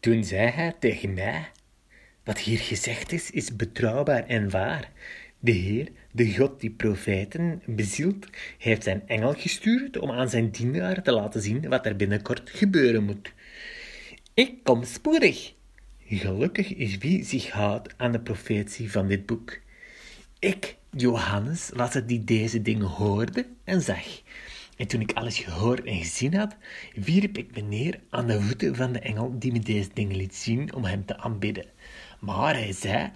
Toen zei hij tegen mij: Wat hier gezegd is, is betrouwbaar en waar. De Heer, de God die profeten bezielt, heeft zijn engel gestuurd om aan zijn dienaar te laten zien wat er binnenkort gebeuren moet. Ik kom spoedig. Gelukkig is wie zich houdt aan de profetie van dit boek. Ik, Johannes, was het die deze dingen hoorde en zag. En toen ik alles gehoord en gezien had, wierp ik me neer aan de voeten van de engel die me deze dingen liet zien om hem te aanbidden. Maar hij zei: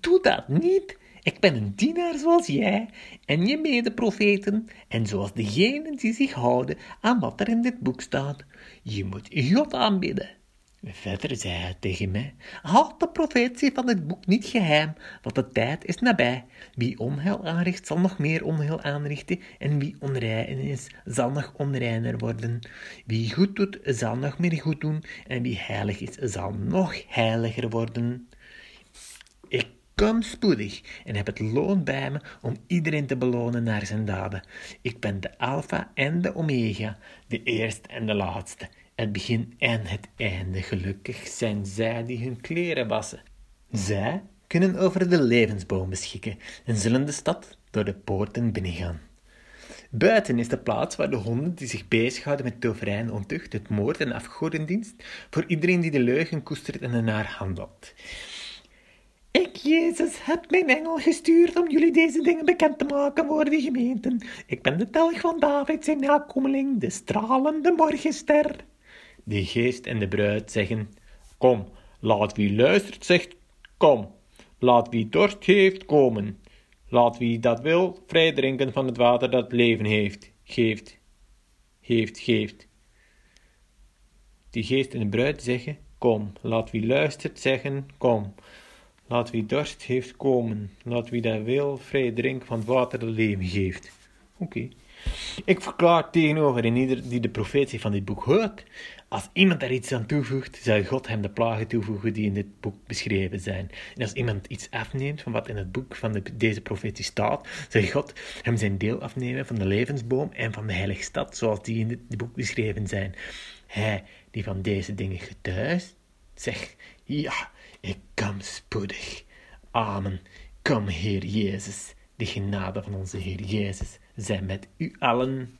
Doe dat niet. Ik ben een dienaar zoals jij en je medeprofeten en zoals degenen die zich houden aan wat er in dit boek staat. Je moet God aanbidden. Verder zei hij tegen mij: Houd de profetie van dit boek niet geheim, want de tijd is nabij. Wie onheil aanricht, zal nog meer onheil aanrichten, en wie onrein is, zal nog onreiner worden. Wie goed doet, zal nog meer goed doen, en wie heilig is, zal nog heiliger worden. Ik kom spoedig en heb het loon bij me om iedereen te belonen naar zijn daden. Ik ben de Alpha en de Omega, de eerste en de laatste het begin en het einde. Gelukkig zijn zij die hun kleren wassen. Zij kunnen over de levensboom beschikken en zullen de stad door de poorten binnengaan. Buiten is de plaats waar de honden die zich bezighouden met toverij en ontucht, het moord en afgodendienst, voor iedereen die de leugen koestert en ernaar handelt. Ik, Jezus, heb mijn engel gestuurd om jullie deze dingen bekend te maken voor de gemeenten. Ik ben de telg van David, zijn nakomeling, de stralende morgenster. De geest en de bruid zeggen: Kom, laat wie luistert zegt: Kom, laat wie dorst heeft komen. Laat wie dat wil vrij drinken van het water dat leven heeft, geeft, heeft, geeft. Die geest en de bruid zeggen: Kom, laat wie luistert zeggen: Kom. Laat wie dorst heeft komen. Laat wie dat wil vrij drinken van het water dat leven geeft. Oké. Ik verklaar tegenover en ieder die de profetie van dit boek hoort, als iemand daar iets aan toevoegt, zal God hem de plagen toevoegen die in dit boek beschreven zijn. En als iemand iets afneemt van wat in het boek van deze profetie staat, zal God hem zijn deel afnemen van de levensboom en van de heilige stad, zoals die in dit boek beschreven zijn. Hij die van deze dingen getuigt, zegt, ja, ik kom spoedig. Amen. Kom, Heer Jezus. De genade van onze Heer Jezus zij met u allen.